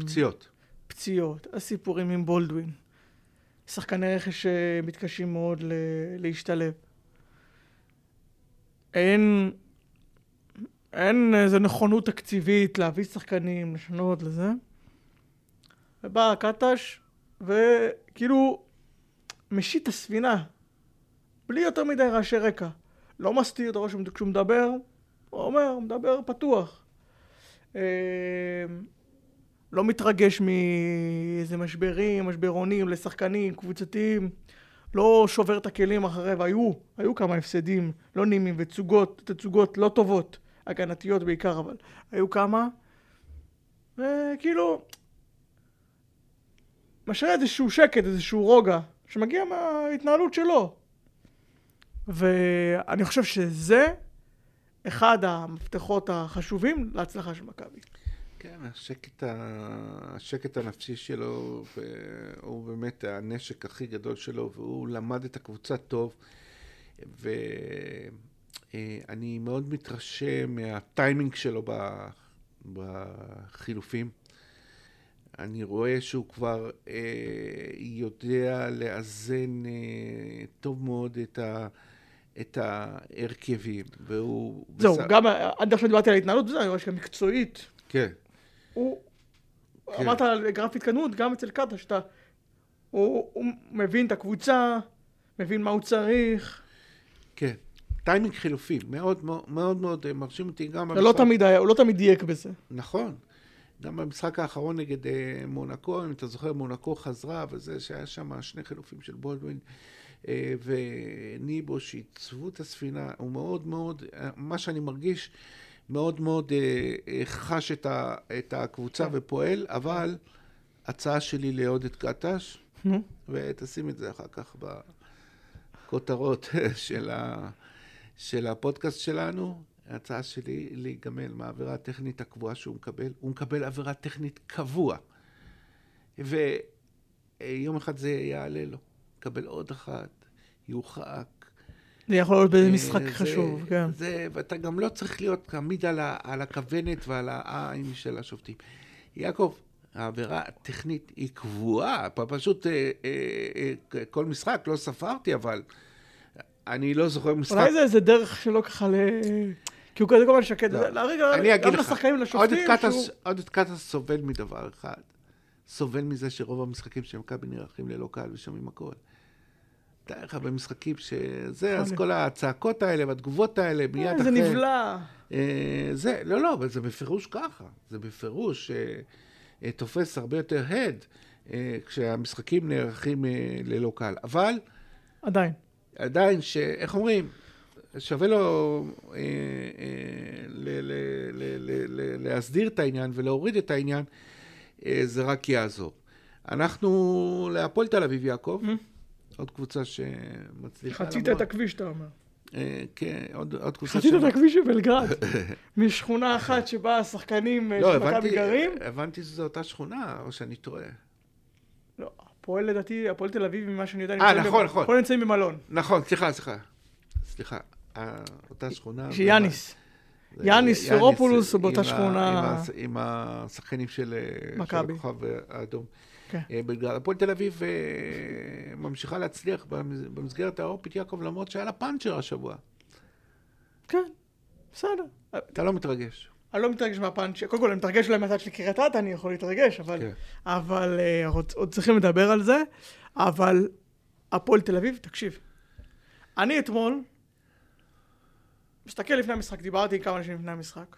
פציעות. פציעות. הסיפורים עם בולדווין. שחקני רכש שמתקשים מאוד להשתלב. אין, אין איזו נכונות תקציבית להביא שחקנים, לשנות לזה. ובא קטש, וכאילו משית את הספינה, בלי יותר מדי רעשי רקע. לא מסתיר את הראש כשהוא מדבר, הוא אומר, הוא מדבר פתוח. אה, לא מתרגש מאיזה משברים, משברונים לשחקנים, קבוצתיים. לא שובר את הכלים אחרי, והיו, היו כמה הפסדים לא נעימים ותצוגות, תצוגות לא טובות, הגנתיות בעיקר, אבל היו כמה. וכאילו, משאיר איזשהו שקט, איזשהו רוגע, שמגיע מההתנהלות שלו. ואני חושב שזה אחד המפתחות החשובים להצלחה של מכבי. כן, השקט, ה... השקט הנפשי שלו הוא באמת הנשק הכי גדול שלו, והוא למד את הקבוצה טוב, ואני מאוד מתרשם מהטיימינג שלו בחילופים. אני רואה שהוא כבר אה, יודע לאזן אה, טוב מאוד את ה... את ההרכבים, והוא... זהו, בס... גם עד עכשיו דיברתי על ההתנהלות, וזה, אני רואה שגם מקצועית. כן. הוא... כן. אמרת על גרף התקדמות, גם אצל קאטה, שאתה... הוא, הוא מבין את הקבוצה, מבין מה הוא צריך. כן. טיימינג חילופי, מאוד מאוד מאוד אה, מרשים אותי גם במשחק. לא תמיד היה, הוא לא תמיד דייק בזה. נכון. גם במשחק האחרון נגד uh, מונקו, אם אתה זוכר, מונקו חזרה, וזה שהיה שם שני חילופים של בולדווין. אה, וניבו שעיצבו את הספינה, הוא מאוד מאוד, מה שאני מרגיש, מאוד מאוד אה, חש את, ה, את הקבוצה כן. ופועל, אבל הצעה שלי לעודד קטש, ותשים את זה אחר כך בכותרות של, ה, של הפודקאסט שלנו, ההצעה שלי להיגמל מהעבירה הטכנית הקבועה שהוא מקבל. הוא מקבל עבירה טכנית קבוע. ויום אחד זה יעלה לו. יקבל עוד אחת, יורחק. זה יכול להיות באיזה משחק זה, חשוב, כן. זה, ואתה גם לא צריך להיות תמיד על, על הכוונת ועל העין של השופטים. יעקב, העבירה הטכנית היא קבועה, פשוט אה, אה, אה, כל משחק, לא ספרתי, אבל אני לא זוכר משחק... אולי זה איזה דרך שלא ככה ל... כי הוא כזה כל הזמן שקט. לא. אני אגיד לך, עודד קטס סובל מדבר אחד. סובל מזה שרוב המשחקים של מכבי נערכים ללא קהל ושומעים הכל. תאר לך במשחקים שזה, אז כל הצעקות האלה והתגובות האלה מיד אחרי... זה נבלע. זה, לא, לא, אבל זה בפירוש ככה. זה בפירוש תופס הרבה יותר הד כשהמשחקים נערכים ללא קהל. אבל... עדיין. עדיין, שאיך אומרים, שווה לו אה, אה, ל- ל- ל- ל- להסדיר את העניין ולהוריד את העניין, אה, זה רק יעזור. אנחנו להפועל תל אביב, יעקב, mm-hmm. עוד קבוצה שמצליחה... חצית את הכביש, אתה אומר. אה, כן, עוד, עוד קבוצה... חצית את הכביש בבלגרד, משכונה אחת שבה השחקנים לא, של מכבי גרים. הבנתי שזו אותה שכונה, או שאני טועה. לא, הפועל לדעתי, הפועל תל אביב, ממה שאני יודע, אה, נכון, נכון. הפועל נמצאים במלון. נכון, סליחה, סליחה. סליחה, אותה שכונה. שיאניס. יאניס ספירופולוס הוא באותה שכונה. עם השחקנים של מכבי. הכוכב האדום. כן. בגלל הפועל תל אביב ממשיכה להצליח במסגרת האירופית, יעקב, למרות שהיה לה פאנצ'ר השבוע. כן, בסדר. אתה לא מתרגש. אני לא מתרגש מהפאנצ'ר. קודם כל, אני מתרגש אולי מהצד של קריית אתא, אני יכול להתרגש, אבל... כן. אבל עוד צריכים לדבר על זה. אבל הפועל תל אביב, תקשיב. אני אתמול, מסתכל לפני המשחק, דיברתי עם כמה אנשים לפני המשחק.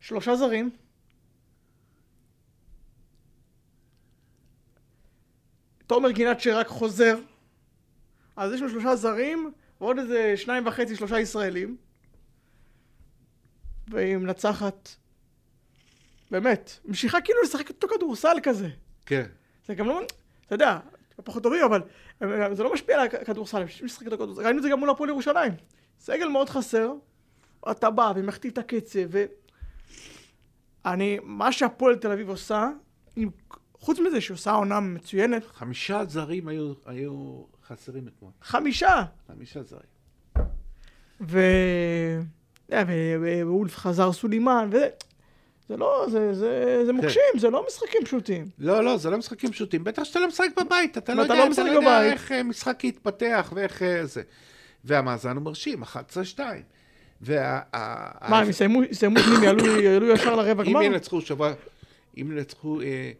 שלושה זרים. תומר גינת שרק חוזר. אז יש לו שלושה זרים, ועוד איזה שניים וחצי, שלושה ישראלים. והיא מנצחת, באמת, ממשיכה כאילו לשחק אותו כדורסל כזה. כן. זה גם לא, אתה יודע, פחות טובים, אבל זה לא משפיע על הכדורסל, יש משחק את הכדורסל. ראינו את זה גם מול הפועל ירושלים. סגל מאוד חסר, אתה בא ומכתיב את הקצב, ו... אני, מה שהפועל תל אביב עושה, חוץ מזה שהיא עושה עונה מצוינת. חמישה זרים היו, היו חסרים אתמול. חמישה? חמישה זרים. ו... ואולף חזר סולימן, וזה... זה לא, זה, זה, זה כן. מוקשים, כן. זה לא משחקים פשוטים. לא, לא, זה לא משחקים פשוטים. בטח שאתה לא משחק בבית, אתה לא יודע, לא אתה לא יודע איך אה, משחק יתפתח ואיך אה, זה. והמאזן הוא מרשים, 11-2. וה... מה, הם יסיימו פנים, יעלו ישר לרבע גמר? אם ינצחו שבוע, אם ינצחו אה,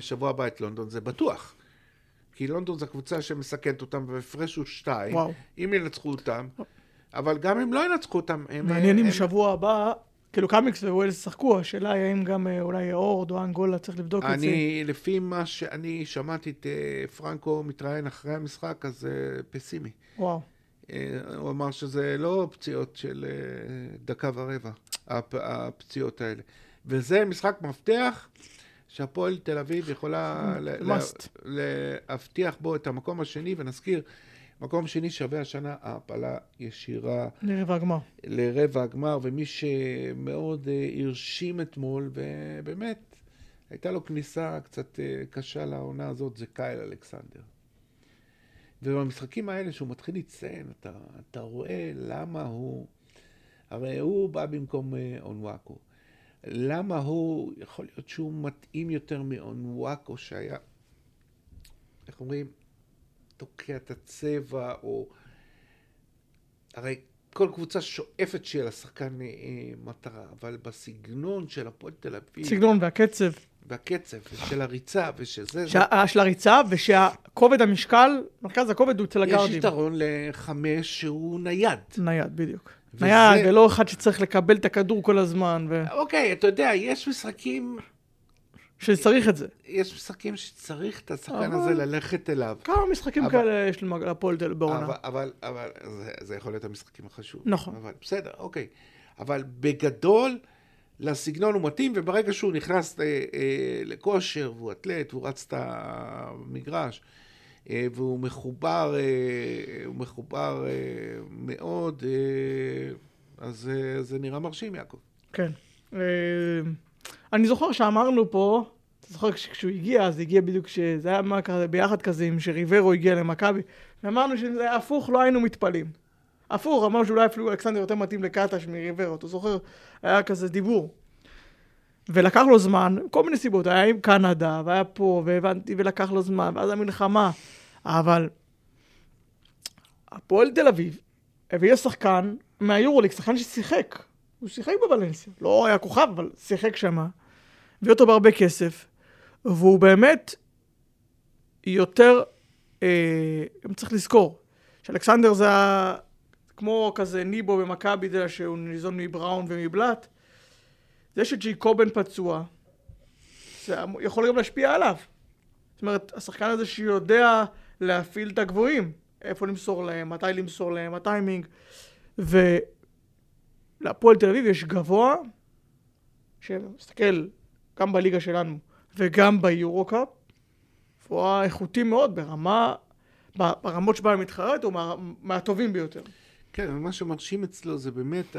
שבוע הבא את לונדון, זה בטוח. כי לונדון זו קבוצה שמסכנת אותם, והפרש הוא שתיים. וואו. אם ינצחו אותם, אבל גם אם לא ינצחו אותם, הם... מעניין אם בשבוע הבא... כאילו קאמיקס וווילס שחקו, השאלה היא האם גם אה, אולי אורד או אנגולה צריך לבדוק את זה. אני, לפי מה שאני שמעתי את אה, פרנקו מתראיין אחרי המשחק, אז זה פסימי. וואו. אה, הוא אמר שזה לא פציעות של דקה ורבע, הפציעות האלה. וזה משחק מפתח שהפועל תל אביב יכולה להבטיח בו את המקום השני, ונזכיר, מקום שני שווה השנה העפלה ישירה. לרבע הגמר. לרבע הגמר, ומי שמאוד uh, הרשים אתמול, ובאמת, הייתה לו כניסה קצת uh, קשה לעונה הזאת, זה קייל אלכסנדר. ובמשחקים האלה, שהוא מתחיל לציין, אתה, אתה רואה למה הוא... הרי הוא בא במקום uh, אונוואקו. למה הוא, יכול להיות שהוא מתאים יותר מאונוואקו שהיה, איך אומרים? תוקע את הצבע, או... הרי כל קבוצה שואפת שיהיה לה שחקן אה, מטרה, אבל בסגנון של הפועל תל אביב... סגנון והקצב. והקצב, ושל הריצה, ושזה... שה, זה... של הריצה, ושהכובד המשקל, מרכז הכובד הוא אצל הגארדים. יש יתרון לחמש שהוא נייד. נייד, בדיוק. וזה... נייד, ולא אחד שצריך לקבל את הכדור כל הזמן. ו... אוקיי, אתה יודע, יש משחקים שצריך את זה. יש משחקים שצריך את השחקן הזה ללכת אליו. כמה משחקים אבל, כאלה יש להפועל בעונה. אבל, אבל, אבל זה, זה יכול להיות המשחקים החשובים. נכון. אבל בסדר, אוקיי. אבל בגדול, לסגנון הוא מתאים, וברגע שהוא נכנס אה, אה, לכושר, והוא אתלט, והוא רץ את המגרש, והוא מחובר, אה, הוא מחובר אה, מאוד, אה, אז אה, זה נראה מרשים, יעקב. כן. אה... אני זוכר שאמרנו פה, אתה זוכר כשהוא הגיע, אז הגיע בדיוק שזה היה מה כזה, ביחד כזה, עם שריברו הגיע למכבי, ואמרנו שזה היה הפוך, לא היינו מתפלאים. הפוך, אמרנו שאולי אפילו אלכסנדר יותר מתאים לקטש מריברו, אתה זוכר? היה כזה דיבור. ולקח לו זמן, כל מיני סיבות, היה עם קנדה, והיה פה, והבנתי, ולקח לו זמן, ואז המלחמה, אבל הפועל תל אביב הביא שחקן מהיורוליג, שחקן ששיחק, הוא שיחק בוולנסיה, לא היה כוכב, אבל שיחק שמה, הביא אותו בהרבה כסף, והוא באמת יותר, אה, צריך לזכור, שאלכסנדר זה היה כמו כזה ניבו במכבי, יודע, שהוא ניזון מבראון ומבלאט, זה שג'ייקובן פצוע, זה יכול גם להשפיע עליו. זאת אומרת, השחקן הזה שיודע להפעיל את הגבוהים, איפה למסור להם, מתי למסור להם, הטיימינג, ולהפועל תל אביב יש גבוה, שמסתכל גם בליגה שלנו וגם ביורו-קאפ, היה איכותי מאוד ברמה, ברמות שבה מתחרט, הוא מה, מהטובים ביותר. כן, מה שמרשים אצלו זה באמת,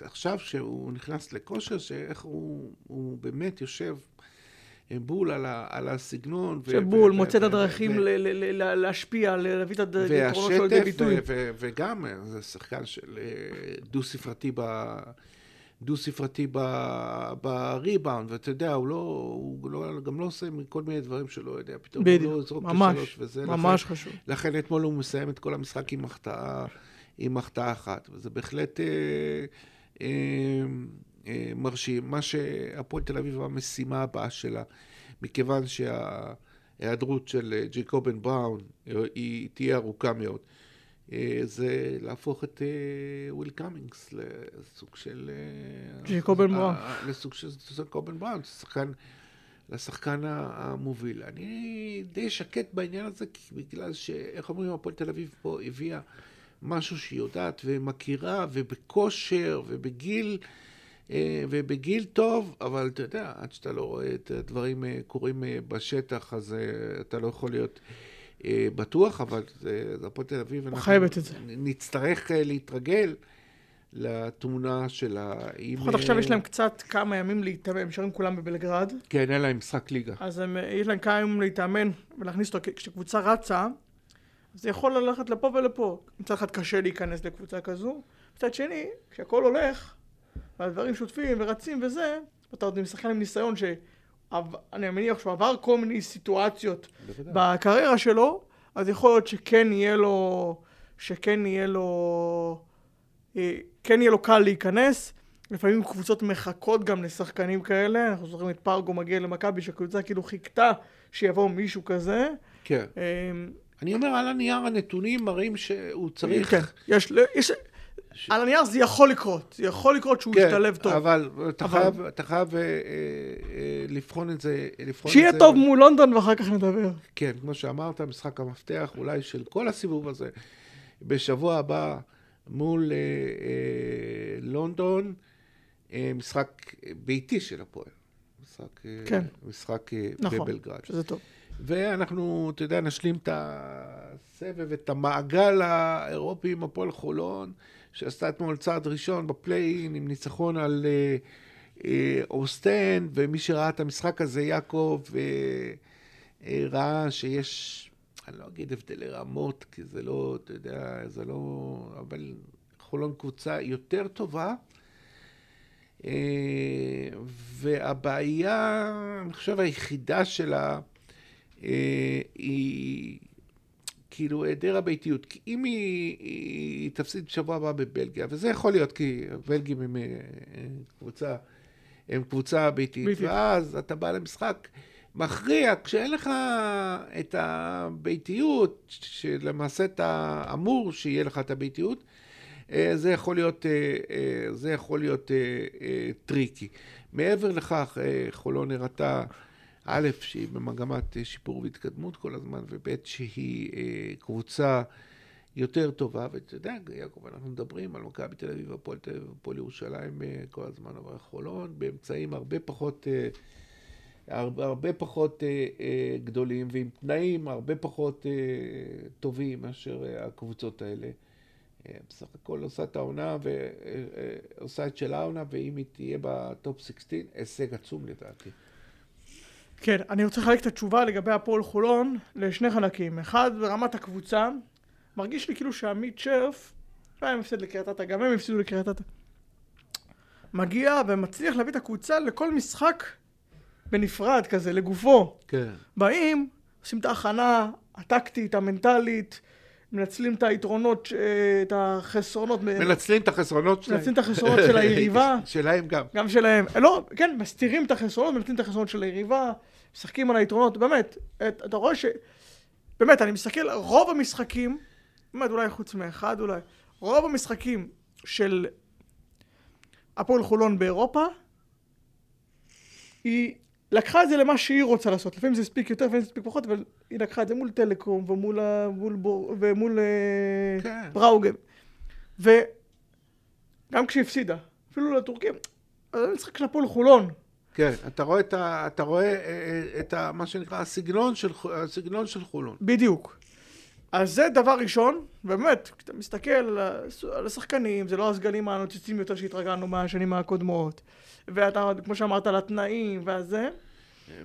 עכשיו שהוא נכנס לכושר, שאיך הוא, הוא באמת יושב בול על, ה, על הסגנון. שבול, מוצא את הדרכים להשפיע, להביא את היתרונות שלו לידי ביטוי. וגם, זה שחקן של אה, דו-ספרתי ב... דו-ספרתי בריבאונד, ואתה יודע, הוא לא, הוא לא, גם לא עושה כל מיני דברים שלא יודע, פתאום בדיוק, הוא לא יזרוק את השלוש וזה. ממש לכן, חשוב. לכן אתמול הוא מסיים את כל המשחק עם החטאה, עם החטאה אחת, וזה בהחלט אה, אה, אה, מרשים. מה שהפועל תל אביב, המשימה הבאה שלה, מכיוון שההיעדרות של ג'יקובן בראון היא תהיה ארוכה מאוד. אה, זה להפוך את אה, וויל קאמינגס לסוג של... ג'יקובן בראון. לסוג של ג'יקובן בראון, לשחקן, לשחקן המוביל. אני די שקט בעניין הזה, בגלל שאיך אומרים, הפועל תל אביב פה הביאה משהו שהיא יודעת ומכירה, ובכושר, ובגיל... ובגיל טוב, אבל אתה יודע, עד שאתה לא רואה את הדברים קורים בשטח, אז אתה לא יכול להיות אה, בטוח, אבל זה הפועל תל אביב. זה. נצטרך אה, להתרגל לתמונה של ה... לפחות עכשיו יש להם קצת כמה ימים להתאמן, הם נשארים כולם בבלגרד. כן, אין להם משחק ליגה. אז הם, יש להם כמה ימים להתאמן ולהכניס אותו, כשקבוצה רצה, זה יכול ללכת לפה ולפה. מצד אחד קשה להיכנס לקבוצה כזו, מצד שני, כשהכול הולך, והדברים שוטפים ורצים וזה, אתה עוד עם שחקן עם ניסיון ש... אני מניח שהוא עבר כל מיני סיטואציות. בקריירה שלו, אז יכול להיות שכן יהיה לו, שכן יהיה לו, אה, כן יהיה לו קל להיכנס. לפעמים קבוצות מחכות גם לשחקנים כאלה, אנחנו זוכרים את פרגו מגיע למכבי, שהקבוצה כאילו חיכתה שיבוא מישהו כזה. כן. אמ, אני אומר, על הנייר הנתונים מראים שהוא צריך... כן, יש, יש, ש... על הנייר זה יכול לקרות, זה יכול לקרות שהוא כן, ישתלב טוב. אבל אתה אבל... חייב, אתה חייב אה, אה, אה, לבחון את זה, לבחון שיהיה את זה. טוב מול לונדון ואחר כך נדבר. כן, כמו שאמרת, משחק המפתח אולי של כל הסיבוב הזה, בשבוע הבא מול אה, אה, לונדון, אה, משחק ביתי של הפועל. משחק, אה, כן. משחק אה, נכון, בבלגרד. שזה טוב. ואנחנו, אתה יודע, נשלים את הסבב, את המעגל האירופי עם הפועל חולון. שעשתה אתמול צעד ראשון בפליין עם ניצחון על אה, אה, אוסטן, ומי שראה את המשחק הזה, יעקב, אה, ראה שיש, אני לא אגיד הבדלי רמות, כי זה לא, אתה יודע, זה לא... אבל חולון קבוצה יותר טובה. והבעיה, אני חושב, היחידה שלה היא כאילו היעדר הביתיות. כי אם היא, היא תפסיד בשבוע הבא בבלגיה, וזה יכול להיות כי הבלגים הם אה, קבוצה, הם קבוצה ביתית, ביתית, ואז אתה בא למשחק מכריע, כשאין לך את הביתיות, שלמעשה אתה אמור שיהיה לך את הביתיות, אה, זה יכול להיות, אה, זה יכול להיות טריקי. מעבר לכך, חולון הראתה א', שהיא במגמת שיפור והתקדמות כל הזמן, וב', שהיא אה, קבוצה יותר טובה, ואתה יודע, יעקב, אנחנו מדברים על מכבי תל אביב, הפועל תל אביב, הפועל ירושלים אה, כל הזמן, אבל חולון, באמצעים הרבה פחות... אה, הרבה, הרבה פחות אה, אה, גדולים ועם תנאים הרבה פחות אה, טובים מאשר אה, הקבוצות האלה. אה, בסך הכל עושה את העונה ועושה אה, אה, את של העונה, ואם היא תהיה בטופ 16, הישג עצום לדעתי. כן, אני רוצה לחלק את התשובה לגבי הפועל חולון לשני חלקים. אחד, ברמת הקבוצה, מרגיש לי כאילו שעמית שרף, לא היה מפסיד לקריית אתא, גם הם הפסידו לקריית אתא. מגיע ומצליח להביא את הקבוצה לכל משחק בנפרד כזה, לגופו. כן. באים, עושים את ההכנה הטקטית, המנטלית, מנצלים את היתרונות, אה, את החסרונות. מנצלים את החסרונות שלהם. מנצלים את החסרונות של היריבה. שלהם גם. גם שלהם. לא, כן, מסתירים את החסרונות, מנצלים את החסרונות של היריבה, משחקים על היתרונות, באמת. את, אתה רואה ש... באמת, אני מסתכל, רוב המשחקים, באמת, אולי חוץ מאחד אולי, רוב המשחקים של הפועל חולון באירופה, היא לקחה את זה למה שהיא רוצה לעשות. לפעמים זה הספיק יותר, לפעמים זה הספיק פחות, אבל היא לקחה את זה מול טלקום ומול, מול, בור, ומול אה, כן. בראוגן. וגם כשהפסידה, אפילו לטורקים, זה משחק של הפועל חולון. כן, אתה רואה, את, ה, אתה רואה אה, אה, את ה, מה שנקרא הסגנון של, הסגנון של חולון. בדיוק. אז זה דבר ראשון, באמת, כשאתה מסתכל על השחקנים, זה לא הסגלים הנוצצים יותר שהתרגלנו מהשנים הקודמות. ואתה, כמו שאמרת, על התנאים והזה.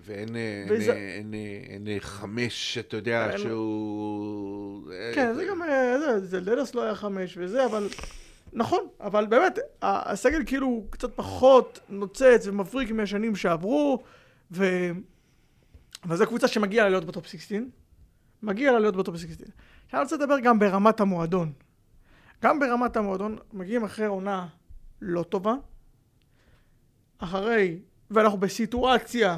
ואין וזה... אין, אין, אין חמש, אתה יודע, אין... שהוא... כן, זה גם, זה, זה לדס לא היה חמש וזה, אבל... נכון, אבל באמת, הסגל כאילו קצת פחות נוצץ ומבריק מהשנים שעברו, ו... אבל זו קבוצה שמגיעה לה להיות בטופ 16, מגיע לה להיות בטופ 16. עכשיו אני רוצה לדבר גם ברמת המועדון. גם ברמת המועדון, מגיעים אחרי עונה לא טובה, אחרי, ואנחנו בסיטואציה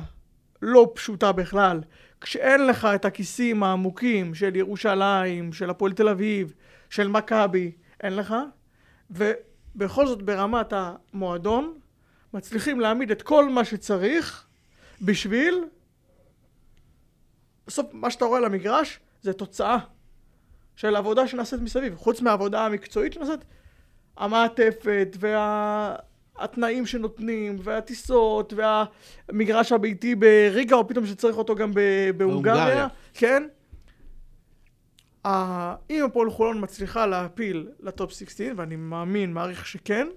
לא פשוטה בכלל, כשאין לך את הכיסים העמוקים של ירושלים, של הפועל תל אביב, של מכבי, אין לך, ובכל זאת ברמת המועדון מצליחים להעמיד את כל מה שצריך בשביל בסוף מה שאתה רואה על המגרש זה תוצאה של עבודה שנעשית מסביב, חוץ מהעבודה המקצועית שנעשית, המעטפת וה... התנאים שנותנים, והטיסות, והמגרש הביתי בריגה, או פתאום שצריך אותו גם בהונגריה, כן? אם הפועל חולון מצליחה להפיל לטופ 16, ואני מאמין, מעריך שכן,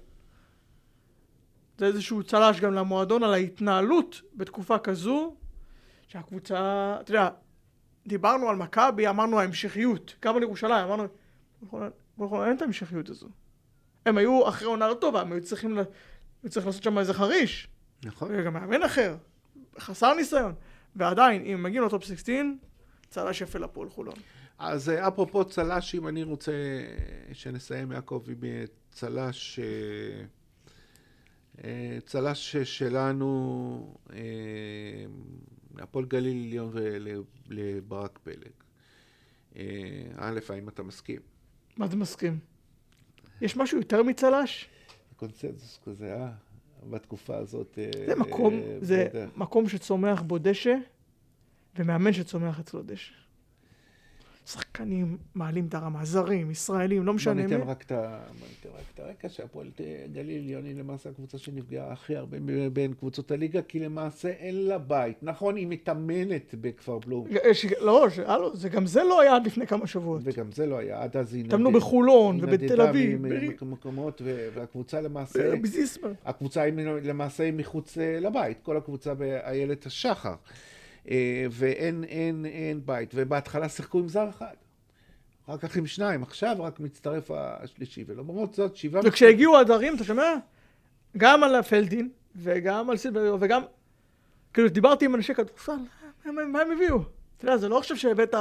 זה איזשהו צל"ש גם למועדון על ההתנהלות בתקופה כזו, שהקבוצה, אתה יודע, דיברנו על מכבי, אמרנו ההמשכיות, גם על ירושלים, אמרנו, אין את ההמשכיות הזו. הם היו אחרי עונה טובה, הם היו צריכים וצריך לעשות שם איזה חריש. נכון. וגם מאמן אחר, חסר ניסיון. ועדיין, אם מגיעים לטופ 16, צל"ש יפה לפועל חולון. אז אה, אפרופו צל"ש, אם אני רוצה שנסיים, יעקב, עם אה, צל"ש, אה, צל"ש שלנו, הפועל גליל עליון ולברק פלג. א', האם אתה מסכים? מה אתה מסכים? יש משהו יותר מצל"ש? קונצנזוס כזה, אה? בתקופה הזאת. זה מקום, זה מקום שצומח בו דשא, ומאמן שצומח אצלו דשא. שחקנים מעלים את הרמה, זרים, ישראלים, לא משנה מי. בוא ניתן רק את הרקע שהפועל גליל עליון היא למעשה הקבוצה שנפגעה הכי הרבה בין קבוצות הליגה, כי למעשה אין לה בית. נכון, היא מתאמנת בכפר בלום. לא, זה גם זה לא היה עד לפני כמה שבועות. וגם זה לא היה, עד אז היא נדדה. התאמנו בחולון ובתל אביב. מקומות, והקבוצה למעשה... בזיסמר. הקבוצה היא למעשה מחוץ אה, לבית, כל הקבוצה באיילת השחר. אה, ואין אין, אין בית. ובהתחלה שיחקו עם זר אחד. אחר כך עם שניים, עכשיו רק מצטרף השלישי, ולמרות זאת שבעה... וכשהגיעו הדרים, אתה שומע? גם על הפלדין, וגם על סילבריו, וגם... כאילו, דיברתי עם אנשי כדורסל, מה הם הביאו? אתה יודע, זה לא עכשיו שהבאת...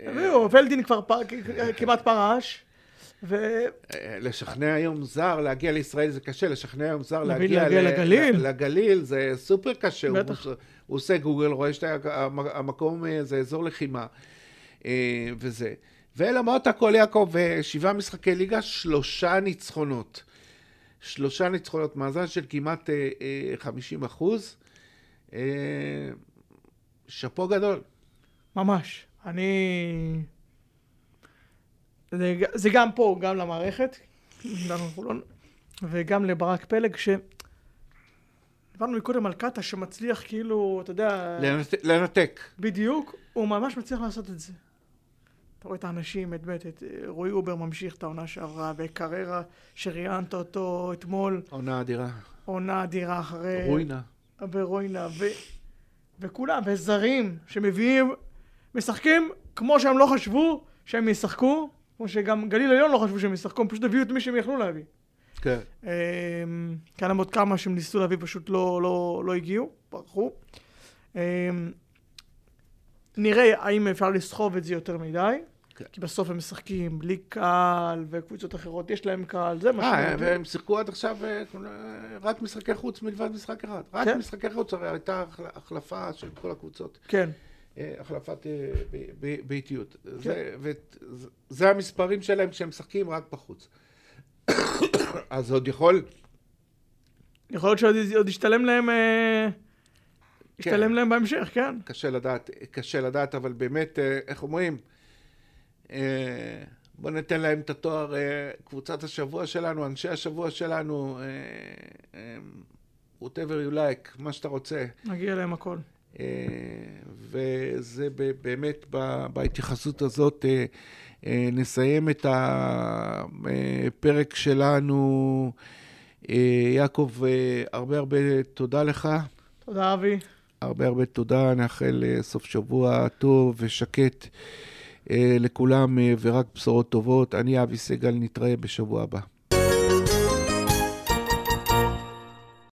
הביאו, אה, פלדין כבר כמעט פרש. ו... לשכנע היום זר להגיע לישראל זה קשה, לשכנע היום זר להגיע, להגיע לגליל. לגליל זה סופר קשה. בטח. הוא, הוא עושה גוגל, רואה שהמקום אה, זה אזור לחימה אה, וזה. ולמרות הכל יעקב, אה, שבעה משחקי ליגה, שלושה ניצחונות. שלושה ניצחונות, מאזן של כמעט 50 אחוז. שאפו גדול. ממש. אני... זה, זה גם פה, גם למערכת, וגם לברק פלג, ש... דיברנו מקודם על קאטה שמצליח כאילו, אתה יודע... לנתק. בדיוק, הוא ממש מצליח לעשות את זה. אתה רואה את האנשים, את בית, את רועי הובר ממשיך את העונה שעברה, וקררה שראיינת אותו אתמול. עונה אדירה. עונה אדירה אחרי... רוינה. ורוינה, ו... וכולם, וזרים שמביאים, משחקים כמו שהם לא חשבו שהם ישחקו, כמו שגם גליל עליון לא חשבו שהם ישחקו, הם פשוט הביאו את מי שהם יכלו להביא. כן. כאן עוד כמה שהם ניסו להביא פשוט לא, לא, לא הגיעו, ברחו. נראה האם אפשר לסחוב את זה יותר מדי. כן. כי בסוף הם משחקים בלי קהל, וקבוצות אחרות יש להם קהל, זה מה. אה, והם שיחקו עד עכשיו אה, רק משחקי חוץ מלבד משחק אחד. רק כן. משחקי חוץ, הרי הייתה החלפה של כל הקבוצות. כן. אה, החלפת באיטיות. כן. זה המספרים שלהם כשהם משחקים רק בחוץ. אז עוד יכול... יכול להיות שעוד ישתלם להם... ישתלם כן. להם בהמשך, כן. קשה לדעת, קשה לדעת, אבל באמת, איך אומרים? אה, בוא ניתן להם את התואר אה, קבוצת השבוע שלנו, אנשי השבוע שלנו, אה, whatever you like, מה שאתה רוצה. מגיע להם הכל. וזה באמת בהתייחסות הזאת נסיים את הפרק שלנו. יעקב, הרבה הרבה תודה לך. תודה, אבי. הרבה הרבה תודה, נאחל סוף שבוע טוב ושקט. אה, לכולם אה, ורק בשורות טובות. אני אבי סגל, נתראה בשבוע הבא.